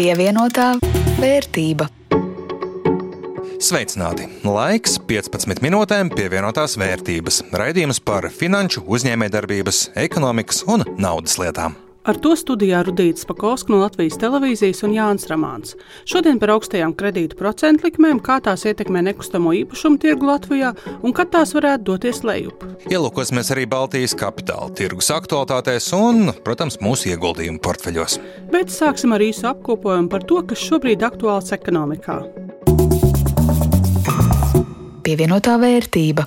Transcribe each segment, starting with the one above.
Pievienotā vērtība. Sveicināti! Laiks 15 minūtēm pievienotās vērtības. Raidījums par finanšu, uzņēmējdarbības, ekonomikas un naudas lietām. Ar to studijā Rudīts Pakausks no Latvijas televīzijas un Jānis Ramāns. Šodien par augstajām kredītu procentu likmēm, kā tās ietekmē nekustamo īpašumu tirgu Latvijā un kad tās varētu doties lejup. Ielūkosimies arī Baltijas kapitāla tirgus aktualitātēs un, protams, mūsu ieguldījumu portfeļos. Bet sāksim ar īsu apkopojumu par to, kas šobrīd aktuāls ekonomikā. Pievienotā vērtība.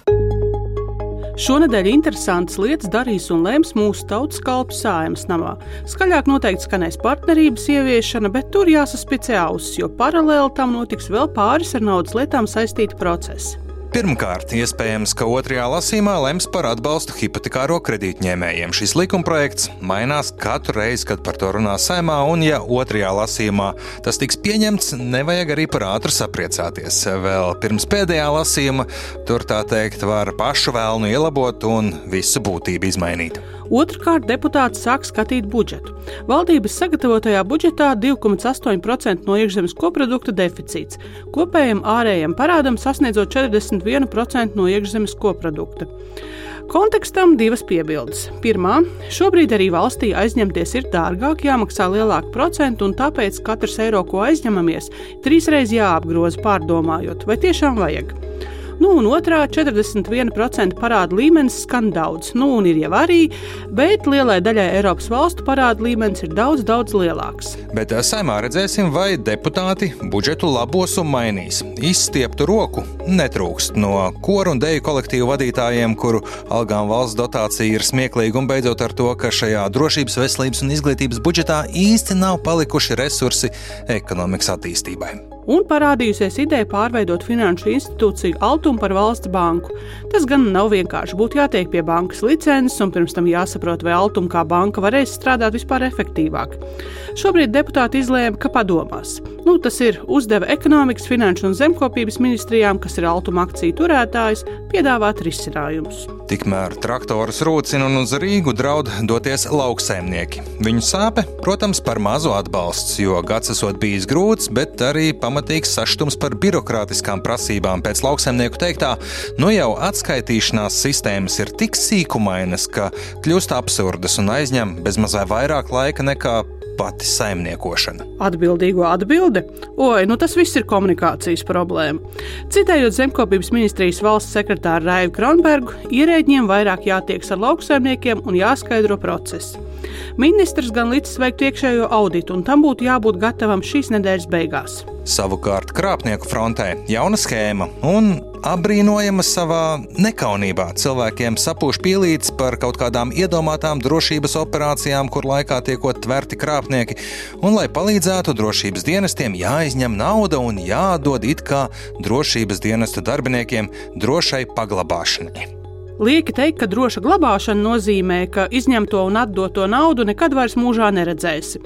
Šonadēļ interesantas lietas darīs un lems mūsu tautas kalpu sājumas namā. Skaļāk noteikti skanēs partnerības ieviešana, bet tur jāsaspicē ausis, jo paralēli tam notiks vēl pāris ar naudas lietām saistīti procesi. Pirmkārt, iespējams, ka otrajā lasīmā lems par atbalstu hipotekāro kredītņēmējiem. Šis likumprojekts mainās katru reizi, kad par to runā saimā, un, ja otrajā lasīmā tas tiks pieņemts, nevajag arī par ātru sapriecāties. Vēl pirms pēdējā lasījuma tur tā teikt var pašu vēlnu ielabot un visu būtību izmainīt. Otrakārt, deputāti sāk skatīt budžetu. Valdības sagatavotajā budžetā 2,8% no iekšzemes koprodukta deficīts, kopējiem ārējiem parādam sasniedzot 41% no iekšzemes koprodukta. Kontekstam divas piebildes. Pirmā, šobrīd arī valstī aizņemties ir dārgāk, jāmaksā lielāka procenta, un tāpēc katrs eiro, ko aizņemamies, trīsreiz jāapgroza pārdomājot, vai tiešām vajag. Nu, un otrā 41% parāda līmenis skan daudz, nu, un ir jau arī, bet lielai daļai Eiropas valstu parāda līmenis ir daudz, daudz lielāks. Bet saimā redzēsim, vai deputāti budžetu labos un mainīs. Izstieptu roku netrūkst no koru un deju kolektīvu vadītājiem, kuru algām valsts dotācija ir smieklīga, un beidzot ar to, ka šajā drošības, veselības un izglītības budžetā īsti nav palikuši resursi ekonomikas attīstībai un parādījusies ideja pārveidot finanšu institūciju Altumu par valsts banku. Tas gan nav vienkārši. Būtu jātiek pie bankas licences, un pirms tam jāsaprot, vai Altuma kā banka varēs strādāt vispār efektīvāk. Šobrīd deputāti izlēma, ka padomās. Nu, tas ir uzdeva ekonomikas, finanšu un zemkopības ministrijām, kas ir Altuma akciju turētājs, piedāvāt risinājumus. Tikmēr traktorus rūcina un uz Rīgu draud doties lauksaimnieki. Viņu sāpe, protams, par mazu atbalsts, jo gads esot bijis grūts, bet arī pamatīgs saštums par birokrātiskām prasībām. Pēc lauksaimnieku teiktā, nu jau atskaitīšanās sistēmas ir tik sīkumainas, ka kļūst absurdas un aizņem bezmazliet vairāk laika nekā pati saimniekošana? Atbildīgo atbilde? Oi, nu tas viss ir komunikācijas problēma. Citējot zemkopības ministrijas valsts sekretāru Raivu Kronbergu, ierēģiem vairāk jātieks ar lauksaimniekiem un jāskaidro process. Ministrs gan līdz veikt iekšējo auditu, un tam būtu jābūt gatavam šīs nedēļas beigās. Savukārt krāpnieku frontē jauna schēma un apbrīnojama savā nekaunībā. Cilvēkiem sapūš pielīdz par kaut kādām iedomātām drošības operācijām, kur laikā tiekot tverti krāpnieki, un lai palīdzētu drošības dienestiem, jāizņem nauda un jādod it kā drošības dienesta darbiniekiem drošai paglabāšanai. Lieki teikt, ka droša glabāšana nozīmē, ka izņemto un atdoto naudu nekad vairs mūžā neredzēsi.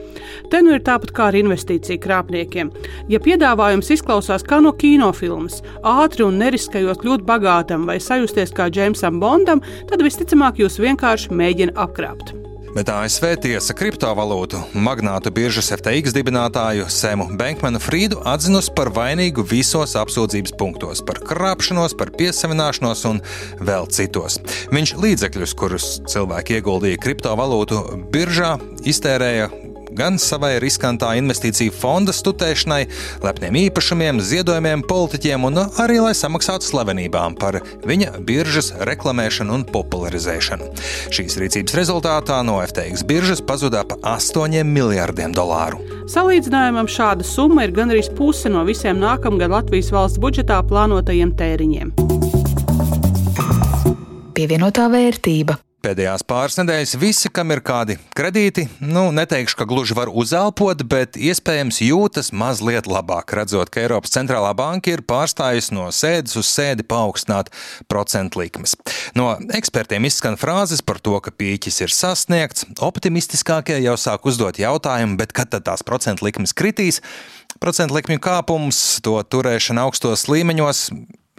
Te nu ir tāpat kā ar investīciju krāpniekiem. Ja piedāvājums izklausās kā no kinofilmas, ātri un neriskējot kļūt bagātam vai sajusties kā Džeimsam Bondam, tad visticamāk jūs vienkārši mēģina apkrāpt bet ASV tiesa kriptovalūtu magnātu biržas FTX dibinātāju Sēmu Bankmanu Frīdu atzinusi par vainīgu visos apsūdzības punktos - par krāpšanos, par piesavināšanos un vēl citos. Viņš līdzekļus, kurus cilvēki ieguldīja kriptovalūtu biržā, iztērēja gan savai riskantā investīciju fonda stutēšanai, lepniem īpašumiem, ziedojumiem, politiķiem un arī lai samaksātu slavenībām par viņa biržas reklamēšanu un popularizēšanu. Šīs rīcības rezultātā no FTX biržas pazuda ap 8 miljardiem dolāru. Salīdzinājumam šāda summa ir gandrīz puse no visiem nākamgad Latvijas valsts budžetā plānotajiem tēriņiem. Pievienotā vērtība. Pēdējās pāris nedēļas visi, kam ir kādi kredīti, nu, neteikšu, ka gluži var uzelpot, bet iespējams jūtas mazliet labāk, redzot, ka Eiropas centrālā banka ir pārstājusi no sēdes uz sēdi paaugstināt procentu likmes. No ekspertiem izskan frāzes par to, ka pīķis ir sasniegts, optimistiskākie jau sāk uzdot jautājumu, bet kad tad tās procentu likmes kritīs? Procentu likmju kāpums, to turēšana augstos līmeņos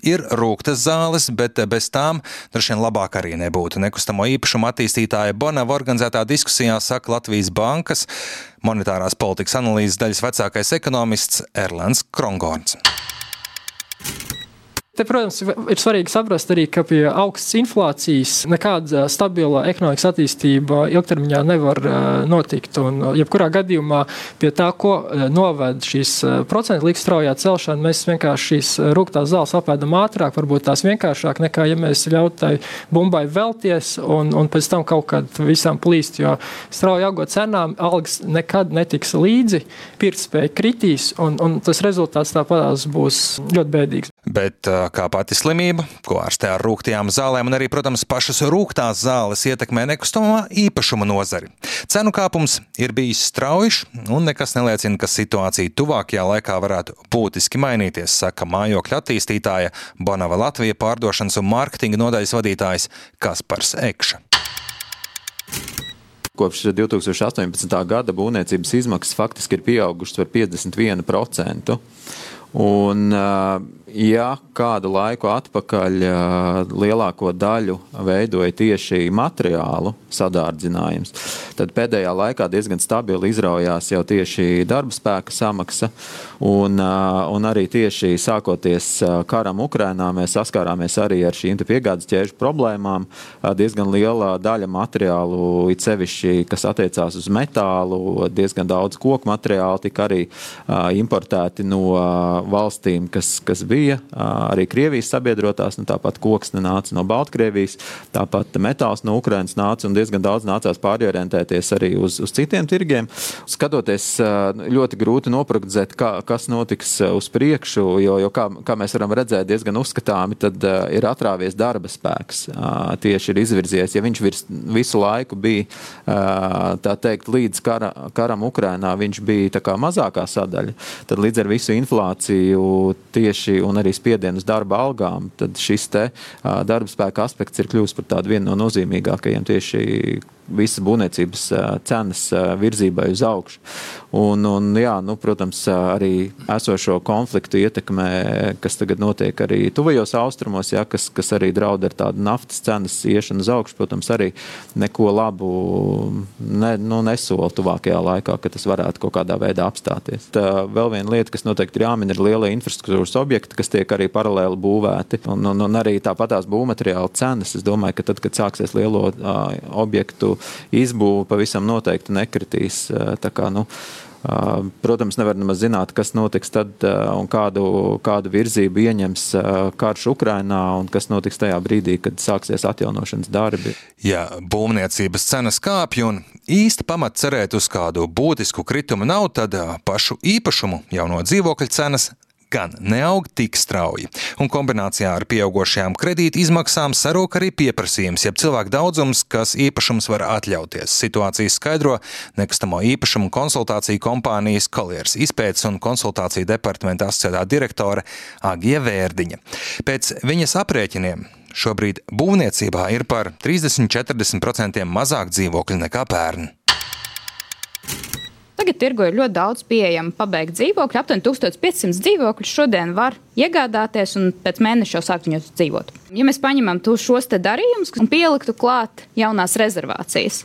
Ir rūktas zāles, bet bez tām droši vien labāk arī nebūtu. Nekustamo īpašumu attīstītāja Bonava organizētā diskusijā saka Latvijas Bankas monetārās politikas analīzes daļas vecākais ekonomists Erlands Krongorns. Te, protams, ir svarīgi saprast arī, ka pie augstas inflācijas nekāda stabila ekonomikas attīstība ilgtermiņā nevar notikt. Un, jebkurā gadījumā pie tā, ko noved šīs procentu likmes straujā celšana, mēs vienkārši šīs rūktās zāles apēdam ātrāk, varbūt tās vienkāršāk nekā, ja mēs ļautu tai bumbai velties un, un pēc tam kaut kad visām plīst, jo strauji augot cenām algas nekad netiks līdzi, pirktspēja kritīs un, un tas rezultāts tāpatās būs ļoti bēdīgs. Bet kā pati slimība, ko ārstē ar rūktajām zālēm, un arī, protams, pašas rūktās zāles ietekmē nekustamā īpašuma nozari. Cenu kāpums ir bijis strauji, un nekas neliecina, ka situācija tuvākajā laikā varētu būtiski mainīties, saka mājokļa attīstītāja Bonava Latvija pārdošanas un mārketinga nodaļas vadītājs Kaspars Ekša. Kopš 2018. gada būvniecības izmaksas faktiski ir pieaugušas par 51%. Un, ja kādu laiku atpakaļ lielāko daļu veidoja tieši materiālu sadārdzinājums, tad pēdējā laikā diezgan stabili izraujās jau tieši darba spēka samaksa. Un, un arī tieši sākoties karam Ukrainā, mēs saskārāmies arī ar šīm piegādes ķēžu problēmām. Diezgan liela daļa materiālu, it sevišķi, kas attiecās uz metālu, diezgan daudz koku materiālu tika arī importēti no valstīm, kas, kas bija arī Krievijas sabiedrotās. Nu, tāpat koks nāca no Baltkrievijas, tāpat metāls no Ukrainas nāca un diezgan daudz nācās pārorientēties arī uz, uz citiem tirgiem. Skatoties, ļoti grūti noprognozēt, kā, kas notiks uz priekšu, jo, jo kā, kā mēs varam redzēt, diezgan uzskatāmi, tad ir atrāvies darba spēks. Tieši ir izvirzies, ja viņš virs, visu laiku bija, teikt, līdz kara, karam Ukrainā, viņš bija mazākā sadaļa, tad līdz ar visu inflāciju tieši un arī spiedienu uz darba algām, tad šis te darba spēka aspekts ir kļūst par tādu vienu no nozīmīgākajiem tieši visas būvniecības cenas virzībai uz augšu. Un, un, jā, nu, protams, arī esošo konfliktu ietekmē, kas tagad notiek arī tuvajos austrumos, jā, kas, kas arī draud ar tādu naftas cenas iešanu uz augšu, protams, arī neko labu ne, nu, nesola tuvākajā laikā, ka tas varētu kaut kādā veidā apstāties. Tā vēl viena lieta, kas noteikti ir jāmin, ir lielie infrastruktūras objekti, kas tiek arī paralēli būvēti. Un, un, un arī tāpatās būvmateriāla cenas. Es domāju, ka tad, kad sāksies lielo uh, objektu izbūve pavisam noteikti nekritīs. Tā kā, nu, Protams, nevar nemaz zināt, kas notiks tad un kādu, kādu virzību ieņems karš Ukrainā un kas notiks tajā brīdī, kad sāksies atjaunošanas darbi. Ja būvniecības cenas kāpj un īsti pamat cerēt uz kādu būtisku kritumu nav, tad pašu īpašumu jauno dzīvokļu cenas gan neaug tik strauji, un kombinācijā ar pieaugušajām kredīta izmaksām sarūk arī pieprasījums, jeb cilvēku daudzums, kas īpašums var atļauties. Situāciju skaidro nekustamo īpašumu konsultāciju kompānijas Colliers izpētes un konsultāciju departamenta asociētā direktore Agija Vērdiņa. Pēc viņas aprēķiniem šobrīd būvniecībā ir par 30-40% mazāk dzīvokļu nekā pērn. Tagad tirgo ir ļoti daudz pieejamu pabeigtu dzīvokļu. Aptuveni 1500 dzīvokļus šodien var iegādāties un pēc mēneša jau sākt viņos dzīvot. Ja mēs paņemam šos darījumus un pieliktu klāt jaunās rezervācijas,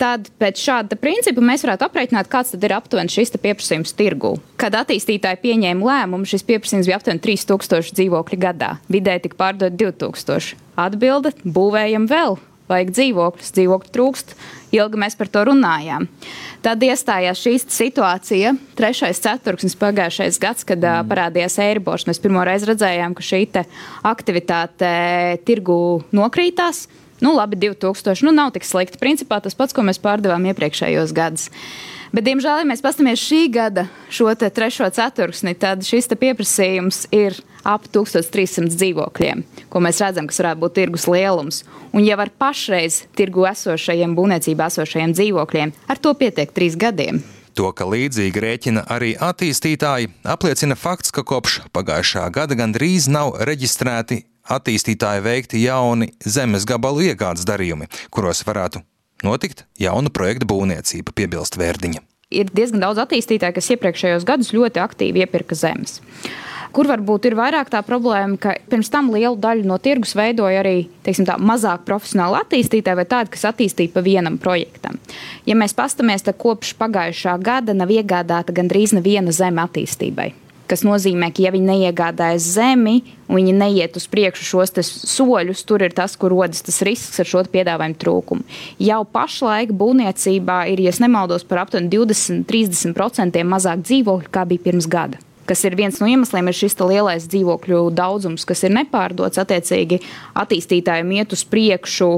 tad pēc šāda principa mēs varētu aprēķināt, kāds ir aptuveni šis pieprasījums tirgū. Kad attīstītāji pieņēma lēmumu, šis pieprasījums bija aptuveni 3000 dzīvokļu gadā. Vidēji tika pārdot 2000. Atbilde - būvējam vēl vajag dzīvokļus, dzīvokļu trūkst. Ilgi mēs par to runājām. Tad iestājās šī situācija, trešais ceturksnis pagājušais gads, kad mm. parādījās Eiribors. Mēs pirmo reizi redzējām, ka šī aktivitāte tirgu nokrītās. Nu, labi, 2000. Nu, nav tik slikti. Principā tas pats, ko mēs pārdevām iepriekšējos gados. Bet, diemžēl, ja mēs paskatāmies šī gada šo trešo ceturksni, tad šis pieprasījums ir ap 1300 dzīvokļiem, ko mēs redzam, kas varētu būt tirgus lielums. Un jau ar pašreiz tirgu esošajiem, būvniecībā esošajiem dzīvokļiem, ar to pietiek trīs gadiem. To, ka līdzīgi rēķina arī attīstītāji, apliecina fakts, ka kopš pagājušā gada gandrīz nav reģistrēti attīstītāji veikti jauni zemes gabalu iegādes darījumi, kuros varētu notikt jaunu projektu būvniecība, piebilst Vērdiņa. ir diezgan daudz attīstītāju, kas iepriekšējos gadus ļoti aktīvi iepirka zemes. Kur varbūt ir vairāk tā problēma, ka pirms tam lielu daļu no tirgus veidoja arī teiksim, tā, mazāk profesionāli attīstītāji vai tādi, kas attīstīja pa vienam projektam. Ja mēs paskatāmies, tad kopš pagājušā gada nav iegādāta gandrīz neviena zeme attīstībai kas nozīmē, ka, ja viņi neiegādājas zemi un viņi neiet uz priekšu šos soļus, tur ir tas, kur rodas tas risks ar šo piedāvājumu trūkumu. Jau pašlaik būvniecībā ir, ja nemaldos, par aptuveni 20-30% mazāk dzīvokļu, kā bija pirms gada kas ir viens no iemesliem, ir šis lielais dzīvokļu daudzums, kas ir nepārdots. Attiecīgi, attīstītājiem iet uz priekšu.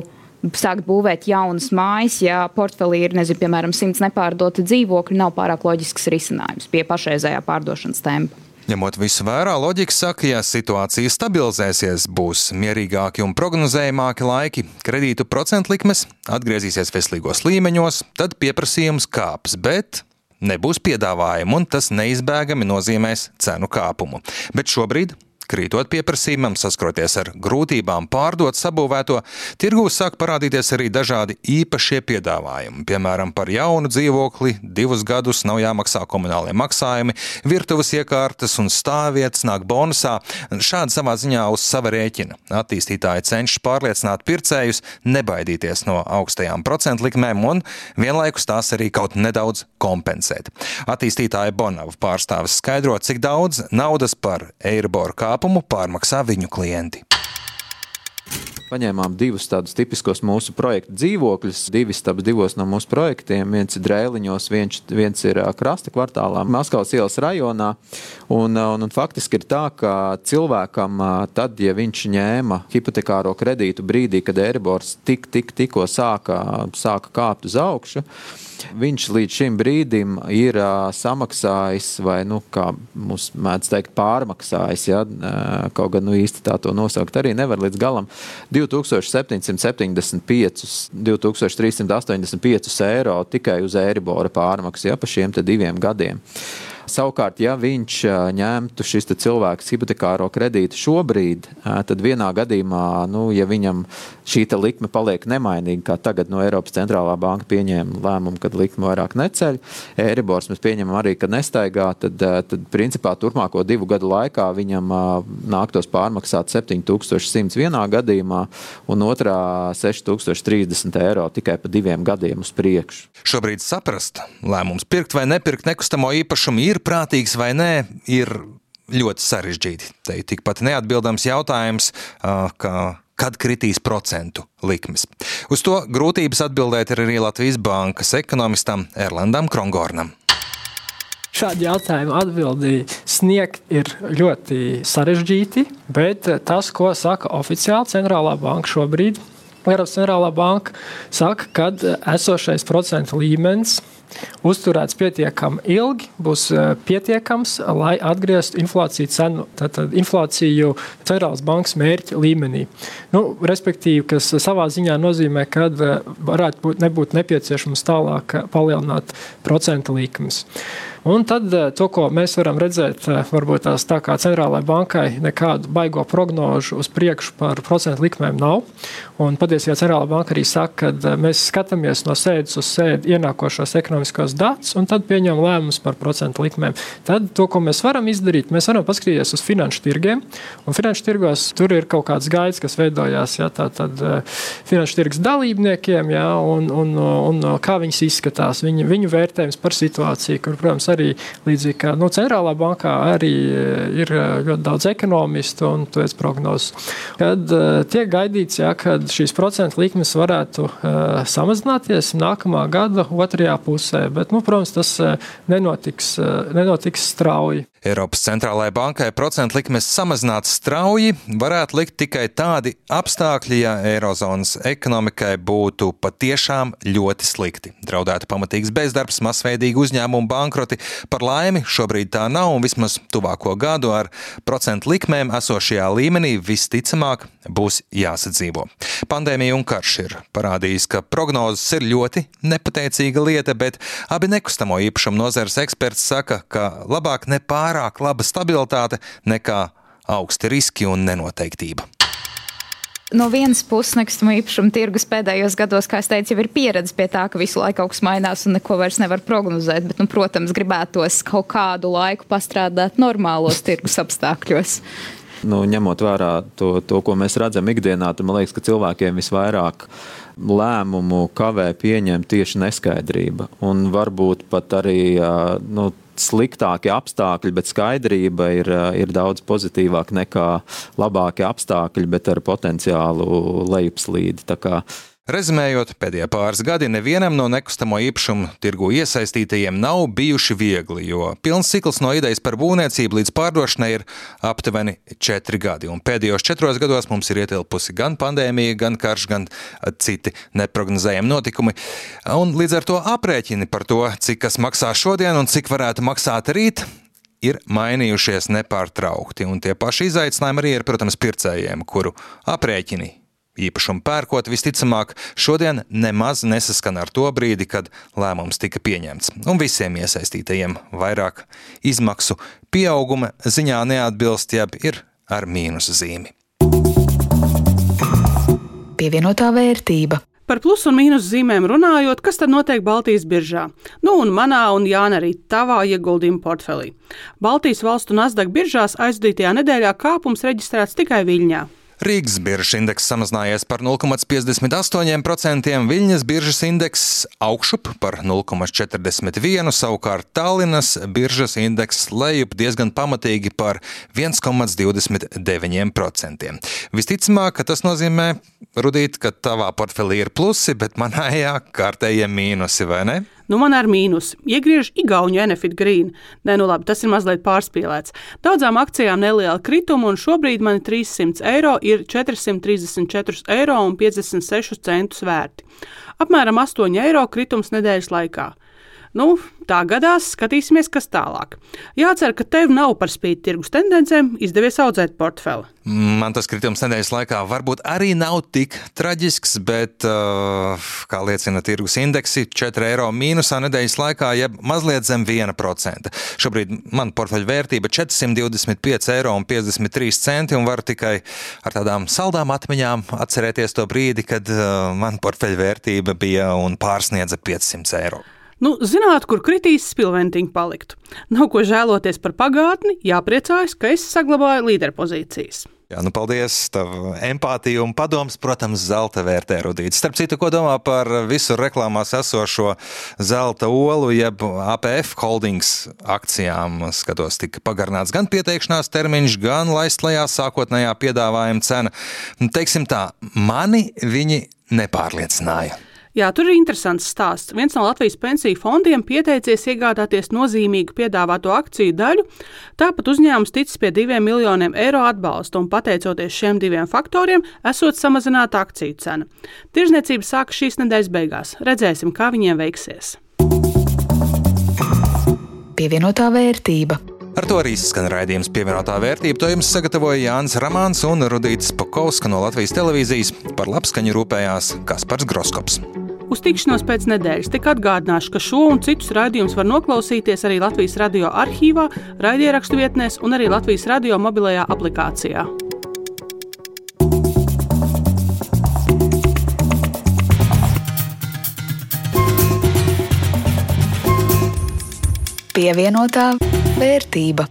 Sākt būvēt jaunas mājas, ja portfelī ir, nezinu, piemēram, simts nepārdoti dzīvokļi, nav pārāk loģisks risinājums pie pašreizējā pārdošanas tempa. Ņemot visu vērā, loģika saka, ja situācija stabilizēsies, būs mierīgāki un prognozējamāki laiki, kredītu procentu likmes atgriezīsies veselīgos līmeņos, tad pieprasījums kāps, bet nebūs piedāvājumu, un tas neizbēgami nozīmēs cenu kāpumu. Bet šobrīd Krītot pieprasījumam, saskroties ar grūtībām pārdot sabūvēto, tirgū sāk parādīties arī dažādi īpašie piedāvājumi. Piemēram, par jaunu dzīvokli divus gadus nav jāmaksā komunālie maksājumi, virtuves iekārtas un stāvvietas nāk bonusā. Šādi savā ziņā uz sava rēķina. Attīstītāji cenšas pārliecināt pircējus nebaidīties no augstajām procentu likmēm un vienlaikus tās arī kaut nedaudz kompensēt. Attīstītāja Bonava pārstāvis skaidro, cik daudz naudas par Eiriboru kā pārkāpumu pārmaksā viņu klienti paņēmām divus tādus tipiskos mūsu projektu dzīvokļus. Divi stāv divos no mūsu projektiem. Viens ir Drēliņos, viens, viens ir Krasta kvartālā, Maskavas ielas rajonā. Un, un, un faktiski ir tā, ka cilvēkam, tad, ja viņš ņēma hipotekāro kredītu brīdī, kad Eiribors tik, tik, tikko sāka, sāka kāpt uz augšu, viņš līdz šim brīdim ir samaksājis, vai, nu, kā mums mēdz teikt, pārmaksājis. Ja? Kaut gan nu, īsti tā to nosaukt arī nevar līdz galam. 2775, 2385 eiro tikai uz Eiribora pārmaksu ja, pa šiem diviem gadiem. Savukārt, ja viņš ņemtu šis cilvēks hipotekāro kredītu šobrīd, tad vienā gadījumā, nu, ja viņam šī likme paliek nemainīga, kā tagad no Eiropas centrālā banka pieņēma lēmumu, kad likme vairāk neceļ, Eiribors mēs pieņemam arī, ka nestaigā, tad, tad principā turpmāko divu gadu laikā viņam nāktos pārmaksāt 7100 vienā gadījumā un otrā 6030 eiro tikai pa diviem gadiem uz priekšu. Šobrīd saprast, lēmums pirkt vai nepirkt nekustamo īpašumu ir ir prātīgs vai nē, ir ļoti sarežģīti. Te ir tikpat neatbildams jautājums, kā kad kritīs procentu likmes. Uz to grūtības atbildēt ir arī Latvijas bankas ekonomistam Erlandam Krongornam. Šādi jautājumi atbildīgi sniegt ir ļoti sarežģīti, bet tas, ko saka oficiāli centrālā banka šobrīd, Eiropas centrālā banka saka, ka esošais procentu līmenis uzturēts pietiekami ilgi, būs eh, pietiekams, lai atgrieztu inflāciju cenu, tātad inflāciju centrālās bankas mērķa līmenī. Nu, respektīvi, kas savā ziņā nozīmē, ka eh, varētu būt, nebūt nepieciešams tālāk palielināt procentu likmes. Un tad eh, to, ko mēs varam redzēt, eh, varbūt tās tā kā centrālajai bankai nekādu baigo prognožu uz priekšu par procentu likmēm nav. Un patiesībā centrālā banka arī saka, ka eh, mēs skatāmies no sēdes uz sēdi ienākošos ekonomiskos datus un tad pieņemam lēmumus par procentu likmēm. Tad to, ko mēs varam izdarīt, mēs varam paskatīties uz finanšu tirgiem. Un finanšu tirgos tur ir kaut kāds gaids, kas veidojās ja, tātad, finanšu tirgus dalībniekiem ja, un, un, un, un kā viņas izskatās, viņu, viņu vērtējums par situāciju, kur, protams, arī līdzīgi kā nu, centrālā bankā, arī eh, ir eh, ļoti daudz ekonomistu un esi prognozes. Kad uh, tiek gaidīts, ja, ka šīs procentu likmes varētu samazināties nākamā gada otrajā pusē, bet, nu, protams, tas nenotiks, nenotiks strauji. Eiropas centrālajai bankai procentu likmes samazināt strauji varētu likt tikai tādi apstākļi, ja Eirozonas ekonomikai būtu patiešām ļoti slikti. Draudētu pamatīgs bezdarbs, masveidīgi uzņēmumu bankroti. Par laimi šobrīd tā nav un vismaz tuvāko gadu ar procentu likmēm esošajā līmenī visticamāk būs jāsadzīvo. Pandēmija un karš ir parādījis, ka prognozes ir ļoti nepateicīga lieta, bet abi nekustamo īpašumu nozares eksperts saka, ka labāk nepār pārāk laba stabilitāte nekā augsti riski un nenoteiktība. no vienas puses nekustamo īpašumu tirgus pēdējos gados, kā es teicu, jau ir pieredze pie tā, ka visu laiku kaut kas mainās un neko vairs nevar prognozēt. Bet, nu, protams, gribētos kaut kādu laiku pastrādāt normālos tirgus apstākļos. Nu, ņemot vērā to, to, ko mēs redzam ikdienā, tad man liekas, ka cilvēkiem visvairāk lēmumu kavē pieņemt tieši neskaidrība. Un varbūt pat arī nu, sliktākie apstākļi, bet skaidrība ir, ir daudz pozitīvāka nekā labākie apstākļi, bet ar potenciālu lejupslīdi. Rezumējot, pēdējie pāris gadi nevienam no nekustamo īpašumu tirgu iesaistītajiem nav bijuši viegli, jo pilns cikls no idejas par būvniecību līdz pārdošanai ir aptuveni četri gadi. Un pēdējos četros gados mums ir ietilpusi gan pandēmija, gan karš, gan citi neprognozējami notikumi. Un līdz ar to aprēķini par to, cik kas maksā šodien un cik varētu maksāt rīt, ir mainījušies nepārtraukti. Un tie paši izaicinājumi arī ir, protams, pircējiem, kuru aprēķini īpašumu pērkot, visticamāk, šodien nemaz nesaskan ar to brīdi, kad lēmums tika pieņemts. Un visiem iesaistītajiem vairāk izmaksu pieauguma ziņā neatbilst, jeb ir ar mīnusu zīmi. Pievienotā vērtība. Par plusu un mīnus zīmēm runājot, kas tad notiek Baltijas biržā? Nu, un manā, un Jāna arī tavā ieguldījuma portfelī. Baltijas valstu Nasdaq biržās aizdītajā nedēļā kāpums reģistrēts tikai Viļņā. Rīgas biržas indeks samazinājies par 0,58%, Viļņas biržas indeks augšup par 0,41%, savukārt Tallinas biržas indeks lejup diezgan pamatīgi par 1,29%. Visticamāk, tas nozīmē, Rudīt, ka tavā portfelī ir plusi, bet manējā kārtējie mīnusi, vai ne? Nu, man ar mīnusu. Iegriež Igaunu Enefit Green. Nē, nu labi, tas ir mazliet pārspīlēts. Daudzām akcijām neliela krituma, un šobrīd man 300 eiro ir 434 eiro un 56 centus vērti. Apmēram 8 eiro kritums nedēļas laikā. Nu, tā gadās, skatīsimies, kas tālāk. Jācer, ka tev nav par spīti tirgus tendencēm izdevies audzēt portfeli. Man tas kritums nedēļas laikā varbūt arī nav tik traģisks, bet, uh, kā liecina tirgus indeksi, 4 eiro mīnusā nedēļas laikā, jeb mazliet zem 1%. Šobrīd man portfeļa vērtība ir 425 eiro un 53 centi, un var tikai ar tādām saldām atmiņām atcerēties to brīdi, kad uh, man portfeļa vērtība bija un pārsniedza 500 eiro. Nu, zināt, kur kritīs spilventiņi paliktu. Nav ko žēloties par pagātni, jāpriecājas, ka es saglabāju līderpozīcijas. Jā, nu paldies, tev empātija un padoms, protams, zelta vērtē rudīts. Starp citu, ko domā par visu reklāmās esošo zelta olu, jeb APF holdings akcijām, skatos, tika pagarnāts gan pieteikšanās termiņš, gan laistlajā sākotnējā piedāvājuma cena. Teiksim tā, mani viņi nepārliecināja. Jā, tur ir interesants stāsts. Viens no Latvijas pensiju fondiem pieteicies iegādāties nozīmīgu piedāvāto akciju daļu, tāpat uzņēmums ticis pie diviem miljoniem eiro atbalsta un pateicoties šiem diviem faktoriem, esot samazināta akciju cena. Tirzniecība sākas šīs nedēļas beigās. Redzēsim, kā viņiem veiksies. Pievienotā vērtība. Ar to arī skan raidījums pievienotā vērtība. To jums sagatavoja Jānis Ramāns un Rudīts Pakovska no Latvijas televīzijas. Par labskaņu rūpējās Kaspars Groskops. Uz tikšanos pēc nedēļas tik atgādināšu, ka šo un citus raidījumus var noklausīties arī Latvijas radio arhīvā, raidierakstu vietnēs un arī Latvijas radio mobilajā aplikācijā. Pievienotā vērtība.